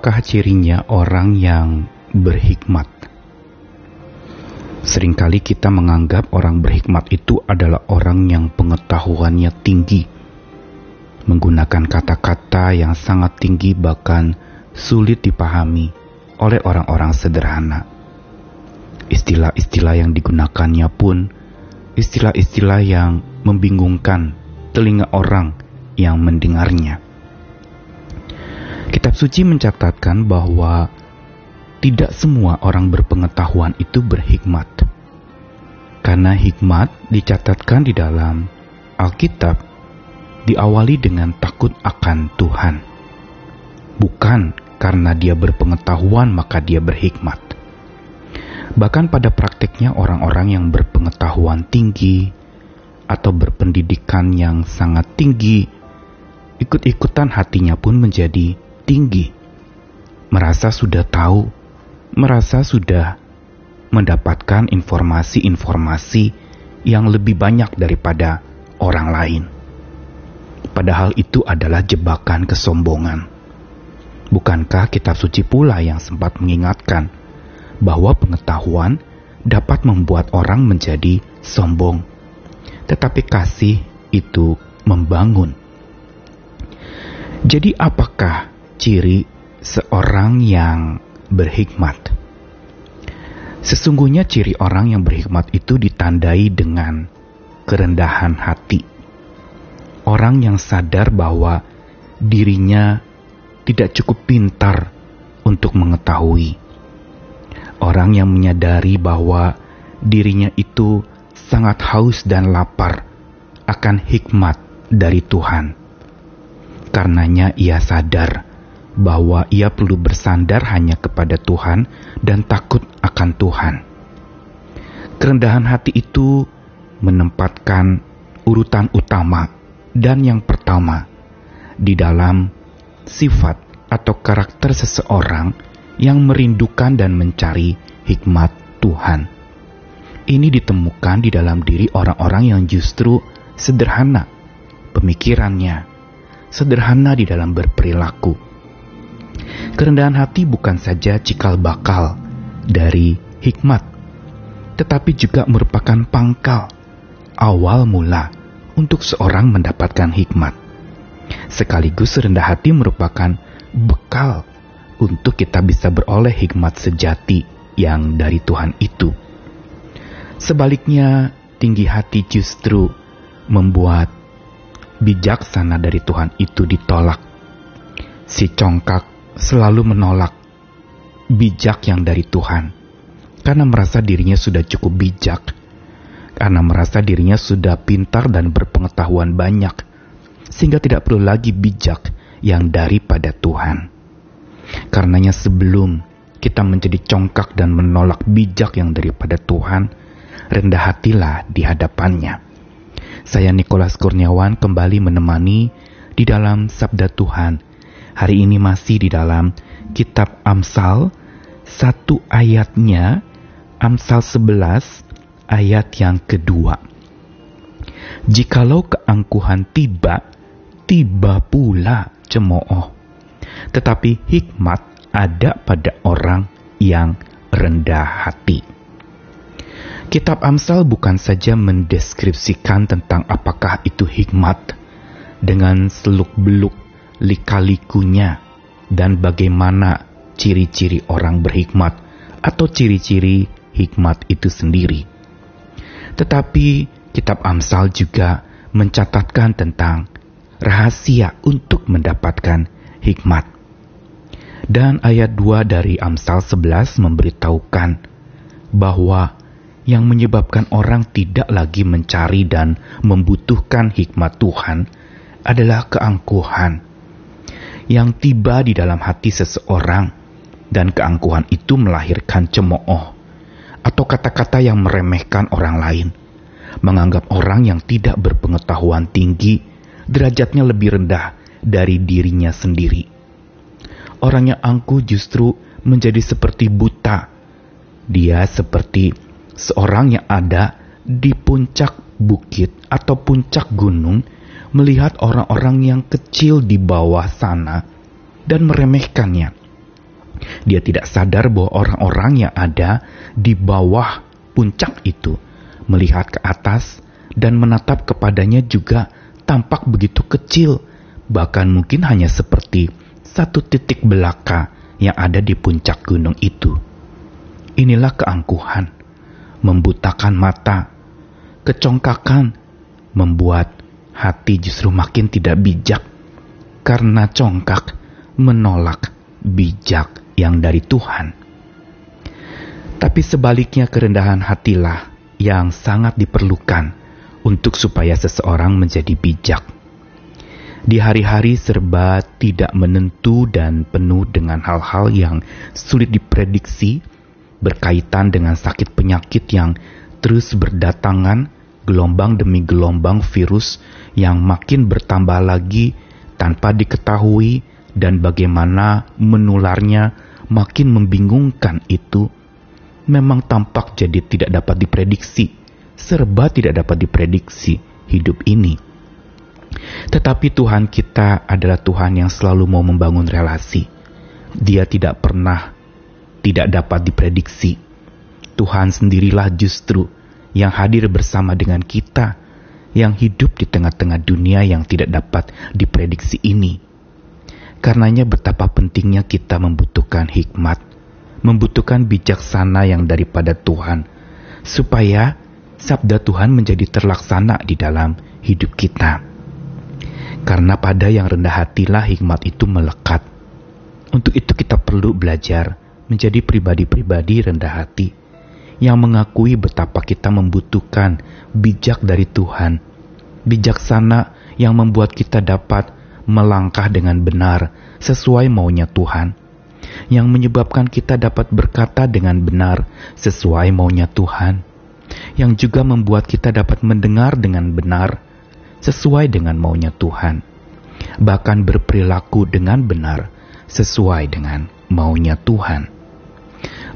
Apakah cirinya orang yang berhikmat? Seringkali kita menganggap orang berhikmat itu adalah orang yang pengetahuannya tinggi, menggunakan kata-kata yang sangat tinggi, bahkan sulit dipahami oleh orang-orang sederhana. Istilah-istilah yang digunakannya pun istilah-istilah yang membingungkan telinga orang yang mendengarnya. Kitab suci mencatatkan bahwa tidak semua orang berpengetahuan itu berhikmat. Karena hikmat dicatatkan di dalam Alkitab diawali dengan takut akan Tuhan. Bukan karena dia berpengetahuan maka dia berhikmat. Bahkan pada prakteknya orang-orang yang berpengetahuan tinggi atau berpendidikan yang sangat tinggi, ikut-ikutan hatinya pun menjadi tinggi. Merasa sudah tahu, merasa sudah mendapatkan informasi-informasi yang lebih banyak daripada orang lain. Padahal itu adalah jebakan kesombongan. Bukankah kitab suci pula yang sempat mengingatkan bahwa pengetahuan dapat membuat orang menjadi sombong, tetapi kasih itu membangun. Jadi, apakah ciri seorang yang berhikmat? Sesungguhnya, ciri orang yang berhikmat itu ditandai dengan kerendahan hati. Orang yang sadar bahwa dirinya tidak cukup pintar untuk mengetahui. Orang yang menyadari bahwa dirinya itu sangat haus dan lapar akan hikmat dari Tuhan. Karenanya ia sadar bahwa ia perlu bersandar hanya kepada Tuhan dan takut akan Tuhan. Kerendahan hati itu menempatkan urutan utama dan yang pertama di dalam sifat atau karakter seseorang yang merindukan dan mencari hikmat Tuhan. Ini ditemukan di dalam diri orang-orang yang justru sederhana pemikirannya, sederhana di dalam berperilaku. Kerendahan hati bukan saja cikal bakal dari hikmat, tetapi juga merupakan pangkal awal mula untuk seorang mendapatkan hikmat. Sekaligus rendah hati merupakan bekal untuk kita bisa beroleh hikmat sejati yang dari Tuhan itu. Sebaliknya, tinggi hati justru membuat bijaksana dari Tuhan itu ditolak. Si congkak selalu menolak bijak yang dari Tuhan karena merasa dirinya sudah cukup bijak, karena merasa dirinya sudah pintar dan berpengetahuan banyak sehingga tidak perlu lagi bijak yang daripada Tuhan. Karenanya sebelum kita menjadi congkak dan menolak bijak yang daripada Tuhan, rendah hatilah di hadapannya. Saya Nikolas Kurniawan kembali menemani di dalam Sabda Tuhan. Hari ini masih di dalam Kitab Amsal, satu ayatnya, Amsal 11, ayat yang kedua. Jikalau keangkuhan tiba, tiba pula cemooh. Tetapi hikmat ada pada orang yang rendah hati. Kitab Amsal bukan saja mendeskripsikan tentang apakah itu hikmat dengan seluk-beluk lika-likunya dan bagaimana ciri-ciri orang berhikmat atau ciri-ciri hikmat itu sendiri. Tetapi kitab Amsal juga mencatatkan tentang rahasia untuk mendapatkan hikmat. Dan ayat 2 dari Amsal 11 memberitahukan bahwa yang menyebabkan orang tidak lagi mencari dan membutuhkan hikmat Tuhan adalah keangkuhan yang tiba di dalam hati seseorang dan keangkuhan itu melahirkan cemooh atau kata-kata yang meremehkan orang lain, menganggap orang yang tidak berpengetahuan tinggi derajatnya lebih rendah dari dirinya sendiri. Orang yang angkuh justru menjadi seperti buta. Dia seperti seorang yang ada di puncak bukit atau puncak gunung melihat orang-orang yang kecil di bawah sana dan meremehkannya Dia tidak sadar bahwa orang-orang yang ada di bawah puncak itu melihat ke atas dan menatap kepadanya juga tampak begitu kecil, bahkan mungkin hanya seperti satu titik belaka yang ada di puncak gunung itu. Inilah keangkuhan, membutakan mata, kecongkakan, membuat hati justru makin tidak bijak karena congkak menolak bijak yang dari Tuhan. Tapi sebaliknya kerendahan hatilah yang sangat diperlukan untuk supaya seseorang menjadi bijak. Di hari-hari serba tidak menentu dan penuh dengan hal-hal yang sulit diprediksi berkaitan dengan sakit penyakit yang terus berdatangan, gelombang demi gelombang virus yang makin bertambah lagi tanpa diketahui dan bagaimana menularnya makin membingungkan itu memang tampak jadi tidak dapat diprediksi, serba tidak dapat diprediksi hidup ini. Tetapi Tuhan kita adalah Tuhan yang selalu mau membangun relasi. Dia tidak pernah tidak dapat diprediksi. Tuhan sendirilah justru yang hadir bersama dengan kita, yang hidup di tengah-tengah dunia yang tidak dapat diprediksi ini Karenanya betapa pentingnya kita membutuhkan hikmat, membutuhkan bijaksana yang daripada Tuhan, supaya sabda Tuhan menjadi terlaksana di dalam hidup kita. Karena pada yang rendah hatilah hikmat itu melekat. Untuk itu kita perlu belajar menjadi pribadi-pribadi rendah hati yang mengakui betapa kita membutuhkan bijak dari Tuhan, bijaksana yang membuat kita dapat melangkah dengan benar sesuai maunya Tuhan, yang menyebabkan kita dapat berkata dengan benar sesuai maunya Tuhan, yang juga membuat kita dapat mendengar dengan benar sesuai dengan maunya Tuhan, bahkan berperilaku dengan benar sesuai dengan maunya Tuhan.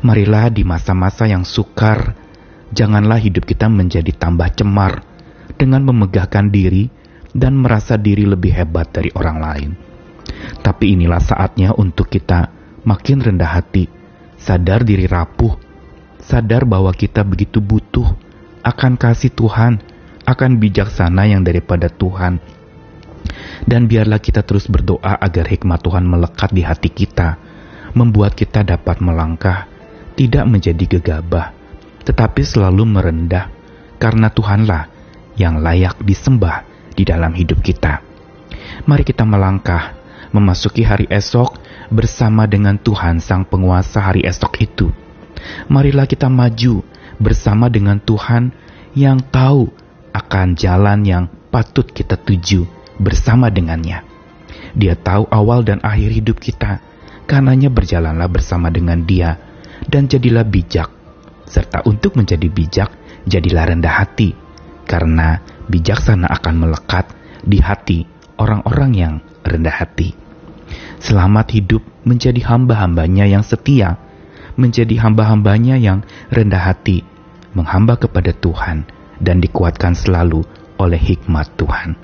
Marilah di masa-masa yang sukar, janganlah hidup kita menjadi tambah cemar dengan memegahkan diri dan merasa diri lebih hebat dari orang lain. Tapi inilah saatnya untuk kita makin rendah hati, sadar diri rapuh, sadar bahwa kita begitu butuh akan kasih Tuhan, akan bijaksana yang daripada Tuhan. Dan biarlah kita terus berdoa agar hikmat Tuhan melekat di hati kita, membuat kita dapat melangkah, tidak menjadi gegabah, tetapi selalu merendah, karena Tuhanlah yang layak disembah di dalam hidup kita. Mari kita melangkah, memasuki hari esok bersama dengan Tuhan Sang Penguasa hari esok itu. Marilah kita maju bersama dengan Tuhan yang tahu akan jalan yang patut kita tuju bersama dengannya. Dia tahu awal dan akhir hidup kita, karenanya berjalanlah bersama dengan dia, dan jadilah bijak. Serta untuk menjadi bijak, jadilah rendah hati, karena bijaksana akan melekat di hati orang-orang yang rendah hati. Selamat hidup menjadi hamba-hambanya yang setia, menjadi hamba-hambanya yang rendah hati, menghamba kepada Tuhan, dan dikuatkan selalu oleh hikmat Tuhan.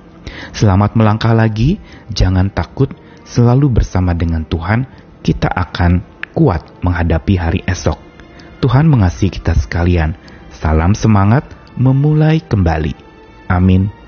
Selamat melangkah lagi, jangan takut, selalu bersama dengan Tuhan, kita akan kuat menghadapi hari esok. Tuhan mengasihi kita sekalian. Salam semangat, memulai kembali. Amin.